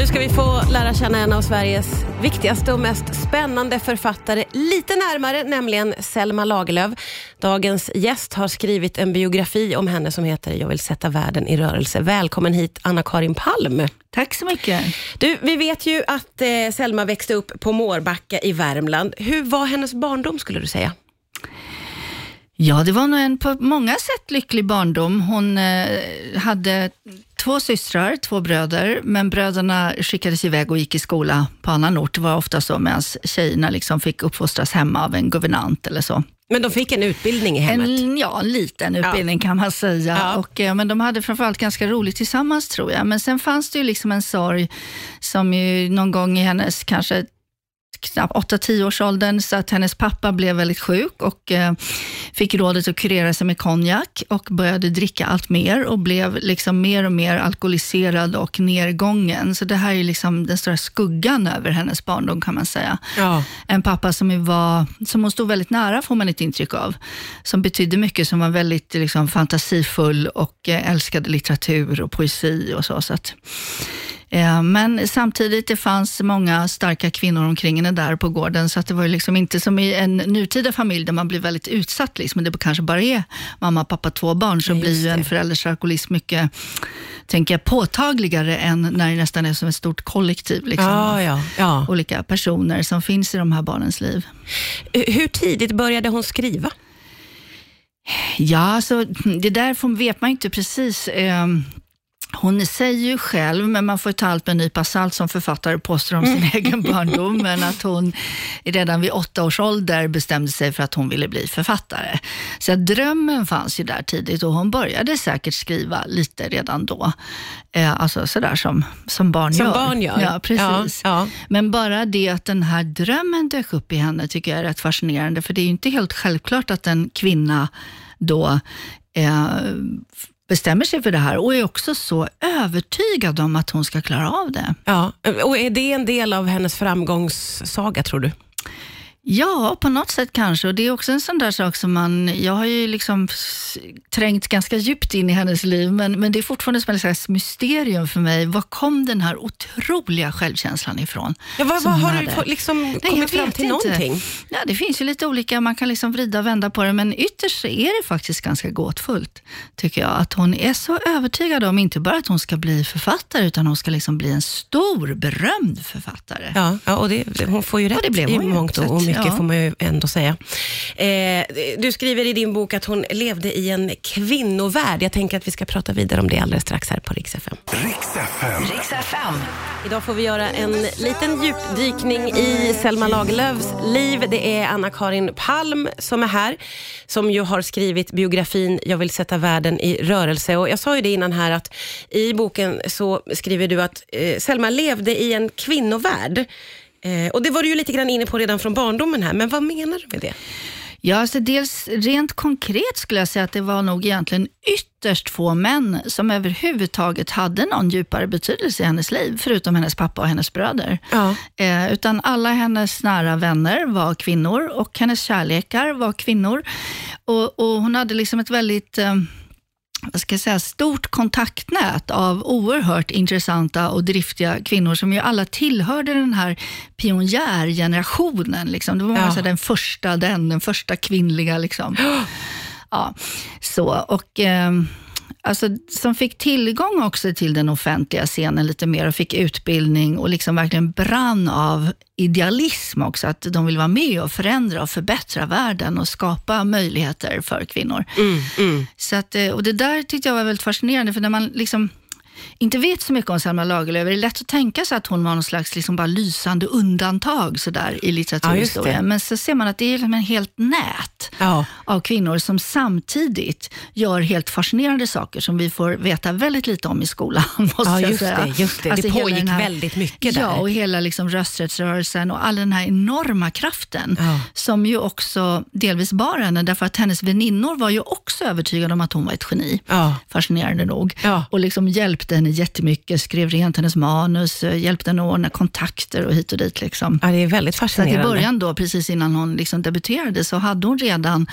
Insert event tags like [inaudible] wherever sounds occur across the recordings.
Nu ska vi få lära känna en av Sveriges viktigaste och mest spännande författare lite närmare, nämligen Selma Lagerlöf. Dagens gäst har skrivit en biografi om henne som heter Jag vill sätta världen i rörelse. Välkommen hit Anna-Karin Palm. Tack så mycket. Du, vi vet ju att eh, Selma växte upp på Mårbacka i Värmland. Hur var hennes barndom skulle du säga? Ja, det var nog en på många sätt lycklig barndom. Hon eh, hade två systrar, två bröder, men bröderna skickades iväg och gick i skola på annan ort. Det var ofta så, medan tjejerna liksom fick uppfostras hemma av en guvernant eller så. Men de fick en utbildning i hemmet? En, ja, en liten utbildning ja. kan man säga. Ja. Och, eh, men de hade framförallt ganska roligt tillsammans tror jag. Men sen fanns det ju liksom en sorg som ju någon gång i hennes kanske knappt 8-10 års åldern, så att hennes pappa blev väldigt sjuk och eh, fick rådet att kurera sig med konjak och började dricka allt mer och blev liksom mer och mer alkoholiserad och nedgången. Så det här är liksom den stora skuggan över hennes barndom kan man säga. Ja. En pappa som, var, som hon stod väldigt nära får man ett intryck av. Som betydde mycket, som var väldigt liksom, fantasifull och eh, älskade litteratur och poesi och så. så att, men samtidigt, det fanns många starka kvinnor omkring henne där på gården, så att det var liksom inte som i en nutida familj där man blir väldigt utsatt, liksom. det kanske bara är mamma, pappa, två barn, så ja, blir ju en förälders alkoholism mycket tänker jag, påtagligare än när det nästan är som ett stort kollektiv. Liksom, ja, ja, ja. Olika personer som finns i de här barnens liv. Hur tidigt började hon skriva? Ja, alltså, det där vet man inte precis. Ehm, hon säger ju själv, men man får ta allt med en nypa salt som författare påstår om sin mm. egen barndom, [laughs] men att hon redan vid åtta års ålder bestämde sig för att hon ville bli författare. Så drömmen fanns ju där tidigt och hon började säkert skriva lite redan då. Eh, alltså sådär som, som barn som gör. Barn gör. Ja, precis. Ja, ja. Men bara det att den här drömmen dök upp i henne tycker jag är rätt fascinerande, för det är ju inte helt självklart att en kvinna då eh, bestämmer sig för det här och är också så övertygad om att hon ska klara av det. Ja, och är det en del av hennes framgångssaga tror du? Ja, på något sätt kanske. Och Det är också en sån där sak som man... Jag har ju liksom trängt ganska djupt in i hennes liv, men, men det är fortfarande som ett mysterium för mig. Var kom den här otroliga självkänslan ifrån? Ja, vad, vad har du liksom Nej, kommit fram till inte. någonting? Ja, det finns ju lite olika, man kan liksom vrida och vända på det, men ytterst så är det faktiskt ganska gåtfullt, tycker jag. Att hon är så övertygad om, inte bara att hon ska bli författare, utan hon ska liksom bli en stor, berömd författare. Ja, ja och det, hon får ju rätt och det blev hon i mångt och mycket ja. får man ju ändå säga. Eh, du skriver i din bok att hon levde i en kvinnovärld. Jag tänker att vi ska prata vidare om det alldeles strax här på Rix FM. Rix FM. Rix FM. Idag får vi göra en liten djupdykning i Selma Lagerlöfs liv. Det är Anna-Karin Palm som är här, som ju har skrivit biografin Jag vill sätta världen i rörelse. Och jag sa ju det innan här att i boken så skriver du att eh, Selma levde i en kvinnovärld. Eh, och Det var du ju lite grann inne på redan från barndomen här, men vad menar du med det? Ja, alltså dels rent konkret skulle jag säga att det var nog egentligen ytterst få män som överhuvudtaget hade någon djupare betydelse i hennes liv, förutom hennes pappa och hennes bröder. Ja. Eh, utan alla hennes nära vänner var kvinnor och hennes kärlekar var kvinnor. Och, och hon hade liksom ett väldigt eh, vad ska jag säga, stort kontaktnät av oerhört intressanta och driftiga kvinnor som ju alla tillhörde den här pionjärgenerationen. Liksom. Det var ja. alltså den första, den, den första kvinnliga. Liksom. [gasps] Ja, så. Och... Eh, alltså, som fick tillgång också till den offentliga scenen lite mer och fick utbildning och liksom verkligen brann av idealism också. Att de vill vara med och förändra och förbättra världen och skapa möjligheter för kvinnor. Mm, mm. Så att, eh, och det där tyckte jag var väldigt fascinerande, för när man liksom inte vet så mycket om Selma Lagerlöf, är det lätt att tänka sig att hon var någon slags liksom bara lysande undantag så där, i litteraturhistorien. Ja, Men så ser man att det är liksom en helt nät ja. av kvinnor som samtidigt gör helt fascinerande saker som vi får veta väldigt lite om i skolan. [laughs] Måste ja, just säga. det. Just det. Alltså det pågick här, väldigt mycket där. Ja, och hela liksom rösträttsrörelsen och all den här enorma kraften ja. som ju också delvis bar henne, därför att hennes väninnor var ju också övertygade om att hon var ett geni, fascinerande nog, och liksom hjälpte hjälpte henne jättemycket, skrev rent hennes manus, eh, hjälpte henne att ordna kontakter och hit och dit. Liksom. Ja, det är väldigt fascinerande. Så i början då, precis innan hon liksom debuterade, så hade hon redan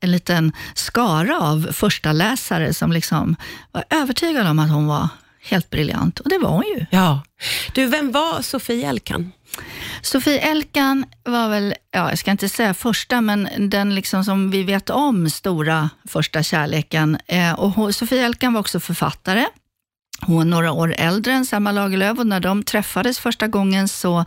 en liten skara av första läsare som liksom var övertygade om att hon var helt briljant. Och det var hon ju. Ja. Du, vem var Sofie Elkan? Sofie Elkan var väl, ja, jag ska inte säga första, men den liksom som vi vet om stora första kärleken. Eh, och hon, Sofie Elkan var också författare. Hon är några år äldre än Selma Lagerlöf och när de träffades första gången så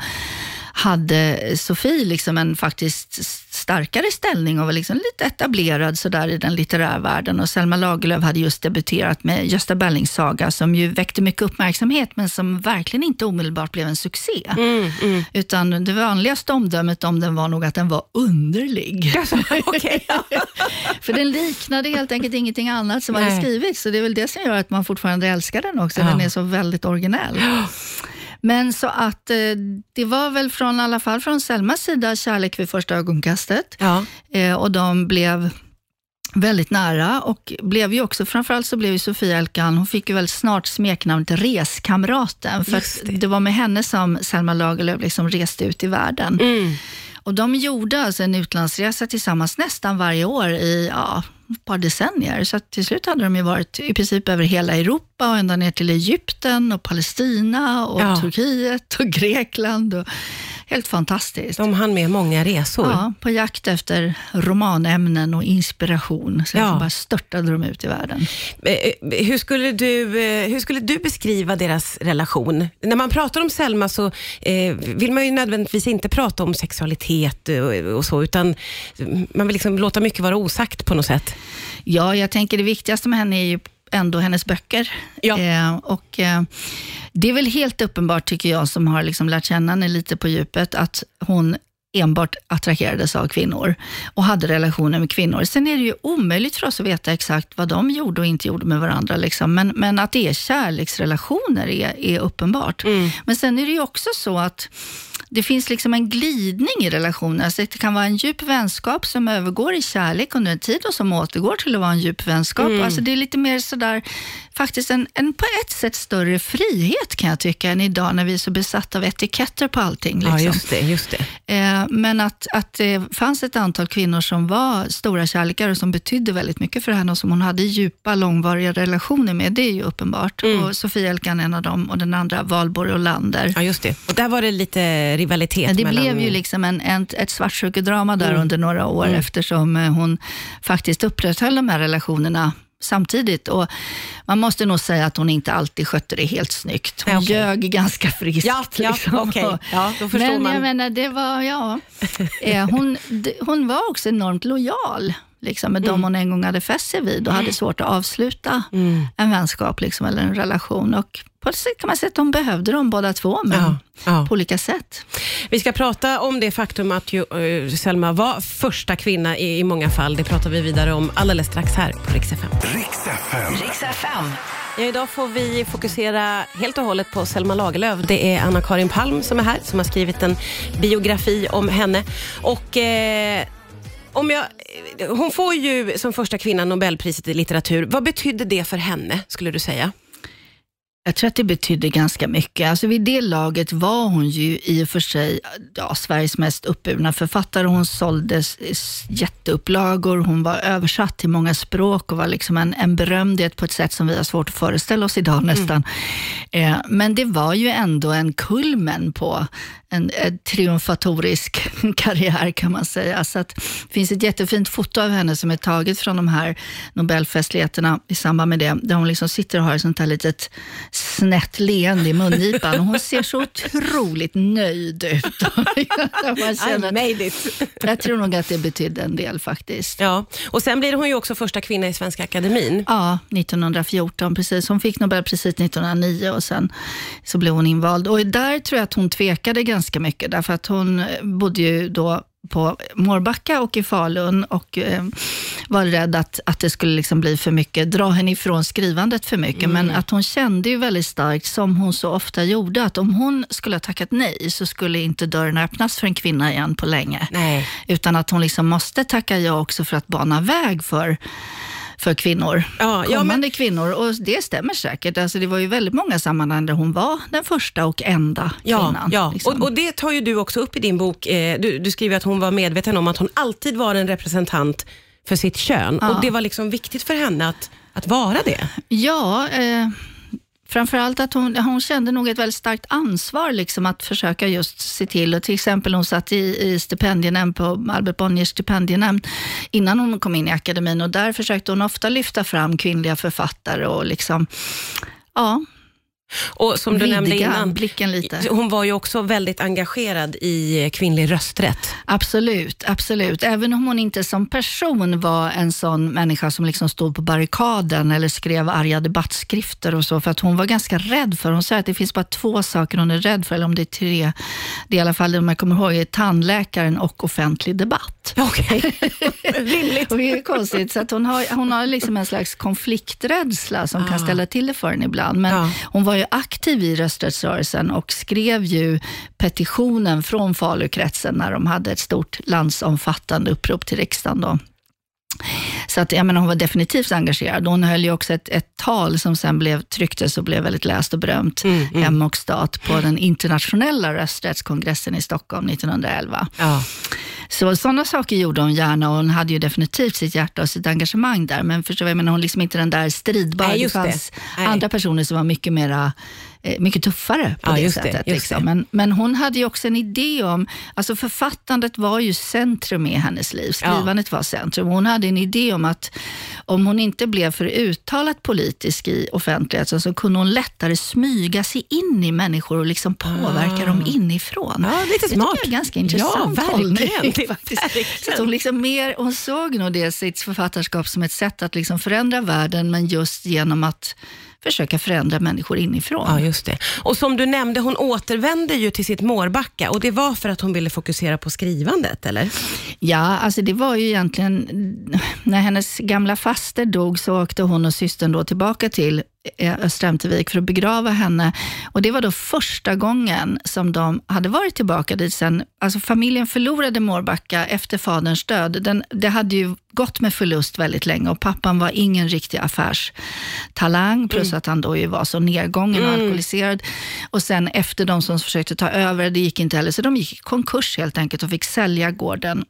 hade Sofie liksom en faktiskt starkare ställning och var liksom lite etablerad sådär i den litterära världen. Och Selma Lagerlöf hade just debuterat med Gösta Berlings saga, som ju väckte mycket uppmärksamhet, men som verkligen inte omedelbart blev en succé. Mm, mm. Utan det vanligaste omdömet om den var nog att den var underlig. [laughs] okay. [laughs] För den liknade helt enkelt ingenting annat som Nej. hade skrivits, så det är väl det som gör att man fortfarande älskar den också. Ja. Den är så väldigt originell. [gasps] Men så att eh, det var väl från, i alla fall från Selmas sida, kärlek vid första ögonkastet. Ja. Eh, och de blev väldigt nära och blev ju också, framförallt så blev ju Sofia Elkan, hon fick ju väldigt snart smeknamnet Reskamraten, för det. det. var med henne som Selma Lagerlöf liksom reste ut i världen. Mm. Och de gjorde alltså en utlandsresa tillsammans nästan varje år i ja, ett par decennier. Så till slut hade de ju varit i princip över hela Europa och ända ner till Egypten och Palestina och ja. Turkiet och Grekland. Och Helt fantastiskt. De hann med många resor. Ja, på jakt efter romanämnen och inspiration. Sen ja. bara störtade de ut i världen. Eh, eh, hur skulle, du, eh, hur skulle du beskriva deras relation? När man pratar om Selma så vill man ju nödvändigtvis inte prata om sexualitet och, och så, utan man vill liksom låta mycket vara osagt på något sätt. Ja, jag tänker det viktigaste med henne är ju ändå hennes böcker. Ja. Eh, och, eh, det är väl helt uppenbart, tycker jag, som har liksom lärt känna henne lite på djupet, att hon enbart attraherades av kvinnor och hade relationer med kvinnor. Sen är det ju omöjligt för oss att veta exakt vad de gjorde och inte gjorde med varandra. Liksom. Men, men att det är kärleksrelationer är, är uppenbart. Mm. Men sen är det ju också så att det finns liksom en glidning i relationer. Alltså det kan vara en djup vänskap som övergår i kärlek under en tid och som återgår till att vara en djup vänskap. Mm. Alltså det är lite mer sådär, faktiskt en, en på ett sätt större frihet kan jag tycka än idag när vi är så besatta av etiketter på allting. Liksom. Ja, just det. Just det. Eh, men att, att det fanns ett antal kvinnor som var stora kärlekar och som betydde väldigt mycket för henne och som hon hade djupa, långvariga relationer med, det är ju uppenbart. Mm. Och Sofia Elkan en av dem och den andra Valborg Lander. Ja, just det. Och där var det lite rivalitet. Ja, det mellan... blev ju liksom en, en, ett svartsjukedrama där mm. under några år mm. eftersom eh, hon faktiskt upprätthöll de här relationerna samtidigt. Och man måste nog säga att hon inte alltid skötte det helt snyggt. Hon okay. ljög ganska friskt. Ja, ja, liksom. okay. ja då förstår Men man. jag menar, det var, ja. Eh, hon, hon var också enormt lojal liksom, med mm. dem hon en gång hade fäst sig vid och hade svårt att avsluta mm. en vänskap liksom, eller en relation. Och på ett sätt kan man säga att de behövde dem båda två, men ja, ja. på olika sätt. Vi ska prata om det faktum att ju, uh, Selma var första kvinna i, i många fall. Det pratar vi vidare om alldeles strax här på Rix FM. Rix FM. Rix FM. Ja, idag får vi fokusera helt och hållet på Selma Lagerlöf. Det är Anna-Karin Palm som är här, som har skrivit en biografi om henne. Och... Eh, om jag, hon får ju som första kvinna Nobelpriset i litteratur. Vad betydde det för henne, skulle du säga? Jag tror att det betydde ganska mycket. Alltså vid det laget var hon ju i och för sig ja, Sveriges mest uppburna författare. Hon sålde jätteupplagor, hon var översatt till många språk och var liksom en, en berömdhet på ett sätt som vi har svårt att föreställa oss idag nästan. Mm. Eh, men det var ju ändå en kulmen på en, en triumfatorisk [laughs] karriär kan man säga. Så att, det finns ett jättefint foto av henne som är taget från de här Nobelfestligheterna i samband med det, där hon liksom sitter och har ett sånt här litet snett leende i mungipan. hon ser så otroligt nöjd ut. [laughs] man känner, I made it. jag tror nog att det betydde en del faktiskt. Ja, och sen blir hon ju också första kvinna i Svenska Akademin. Ja, 1914 precis. Hon fick Nobelpriset 1909 och sen så blev hon invald. Och där tror jag att hon tvekade ganska mycket, därför att hon bodde ju då på Mårbacka och i Falun och eh, var rädd att, att det skulle liksom bli för mycket, dra henne ifrån skrivandet för mycket. Mm. Men att hon kände ju väldigt starkt, som hon så ofta gjorde, att om hon skulle ha tackat nej så skulle inte dörren öppnas för en kvinna igen på länge. Nej. Utan att hon liksom måste tacka ja också för att bana väg för för kvinnor, ja, kommande ja, men... kvinnor. Och det stämmer säkert. Alltså, det var ju väldigt många sammanhang där hon var den första och enda kvinnan. Ja, ja. Liksom. Och, och, det tar ju du också upp i din bok. Eh, du, du skriver att hon var medveten om att hon alltid var en representant för sitt kön. Ja. Och det var liksom viktigt för henne att, att vara det. Ja, eh, framförallt att hon, hon kände nog ett väldigt starkt ansvar liksom att försöka just se till, och till exempel hon satt i, i stipendienämnd på Albert Bonniers stipendienämnd innan hon kom in i akademin. Och där försökte hon ofta lyfta fram kvinnliga författare och liksom, ja, och som du nämnde innan, blicken lite. hon var ju också väldigt engagerad i kvinnlig rösträtt. Absolut, absolut. Även om hon inte som person var en sån människa som liksom stod på barrikaden eller skrev arga debattskrifter och så, för att hon var ganska rädd för, hon säger att det finns bara två saker hon är rädd för, eller om det är tre, det är i alla fall det man kommer ihåg, är tandläkaren och offentlig debatt. Okej, okay. [laughs] rimligt. och det är konstigt, så att hon har, hon har liksom en slags konflikträdsla som ah. kan ställa till det för henne ibland, men ah. hon var ju aktiv i rösträttsrörelsen och skrev ju petitionen från Falukretsen när de hade ett stort landsomfattande upprop till riksdagen. Då. Så att, jag menar, hon var definitivt engagerad. Hon höll ju också ett, ett tal som sen blev, trycktes och blev väldigt läst och berömt, mm, mm. Hem och stat, på den internationella rösträttskongressen i Stockholm 1911. Ja. Så sådana saker gjorde hon gärna och hon hade ju definitivt sitt hjärta och sitt engagemang där. Men förstår jag menar, hon liksom inte den där stridbara. Nej, det fanns det. andra personer som var mycket mera mycket tuffare på ja, det sättet. Det, liksom. men, men hon hade ju också en idé om, alltså författandet var ju centrum i hennes liv, skrivandet ja. var centrum. Hon hade en idé om att om hon inte blev för uttalat politisk i offentligheten så kunde hon lättare smyga sig in i människor och liksom påverka ah. dem inifrån. Ja, lite smart. Det är ganska intressant ja, hållning. [laughs] Faktiskt. Så hon, liksom mer, hon såg nog det, sitt författarskap som ett sätt att liksom förändra världen, men just genom att försöka förändra människor inifrån. Ja, just det. Och som du nämnde, hon återvände ju till sitt Mårbacka och det var för att hon ville fokusera på skrivandet, eller? Ja, alltså det var ju egentligen, när hennes gamla faster dog så åkte hon och systern då tillbaka till Östra Ämtervik för att begrava henne. Och Det var då första gången som de hade varit tillbaka dit sen. Alltså familjen förlorade Mårbacka efter faderns död. Den, det hade ju gått med förlust väldigt länge och pappan var ingen riktig affärstalang, plus mm. att han då ju var så nedgången och mm. alkoholiserad. Och sen efter de som försökte ta över, det gick inte heller, så de gick i konkurs helt enkelt och fick sälja gården.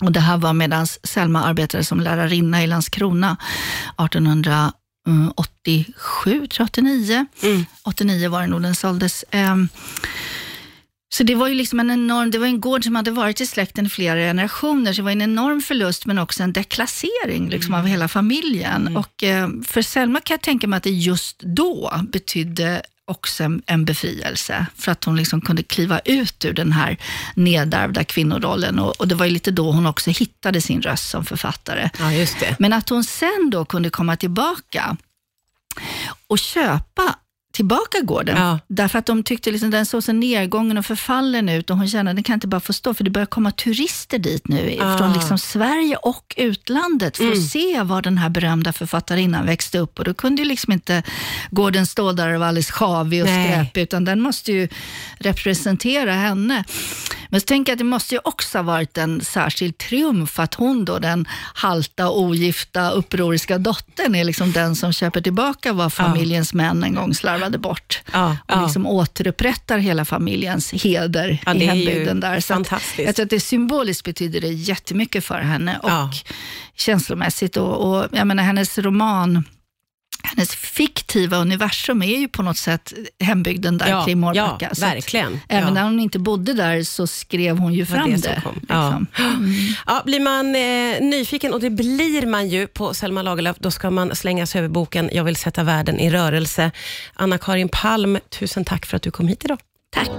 Och Det här var medan Selma arbetade som lärarinna i Landskrona 1800 87, mm, tror jag, 89. Mm. 89 var det nog den såldes. Så det var ju liksom en enorm, det var en gård som hade varit i släkten i flera generationer, så det var en enorm förlust, men också en deklassering liksom, mm. av hela familjen. Mm. Och eh, för Selma kan jag tänka mig att det just då betydde också en, en befrielse, för att hon liksom kunde kliva ut ur den här nedärvda kvinnorollen. Och, och, det var ju lite då hon också hittade sin röst som författare. Ja, just det. Men att hon sen då kunde komma tillbaka och köpa tillbaka gården. Ja. Därför att de tyckte liksom den såg så nedgången och förfallen ut och hon kände att den kan inte bara få stå, för det börjar komma turister dit nu ah. från liksom Sverige och utlandet för mm. att se var den här berömda författarinnan växte upp. Och då kunde ju liksom inte gården stå där och vara alldeles sjavig och skräpig, utan den måste ju representera henne. Men så tänker jag att det måste ju också ha varit en särskild triumf att hon då, den halta, ogifta, upproriska dottern, är liksom den som köper tillbaka vad familjens ja. män en gång slarvade bort. Ja, och liksom återupprättar hela familjens heder ja, i hembygden där. Så fantastiskt. jag tror att det symboliskt betyder det jättemycket för henne och känslomässigt. Och, och jag menar, hennes roman hennes fiktiva universum är ju på något sätt hembygden där ja, kring Mårbacka. Ja, verkligen. Även ja. när hon inte bodde där så skrev hon ju fram det. det liksom. ja. [gasps] Mm. ja. blir man eh, nyfiken, och det blir man ju på Selma Lagerlöf, då ska man slänga sig över boken Jag vill sätta världen i rörelse. Anna-Karin Palm, tusen tack för att du kom hit idag. Tack.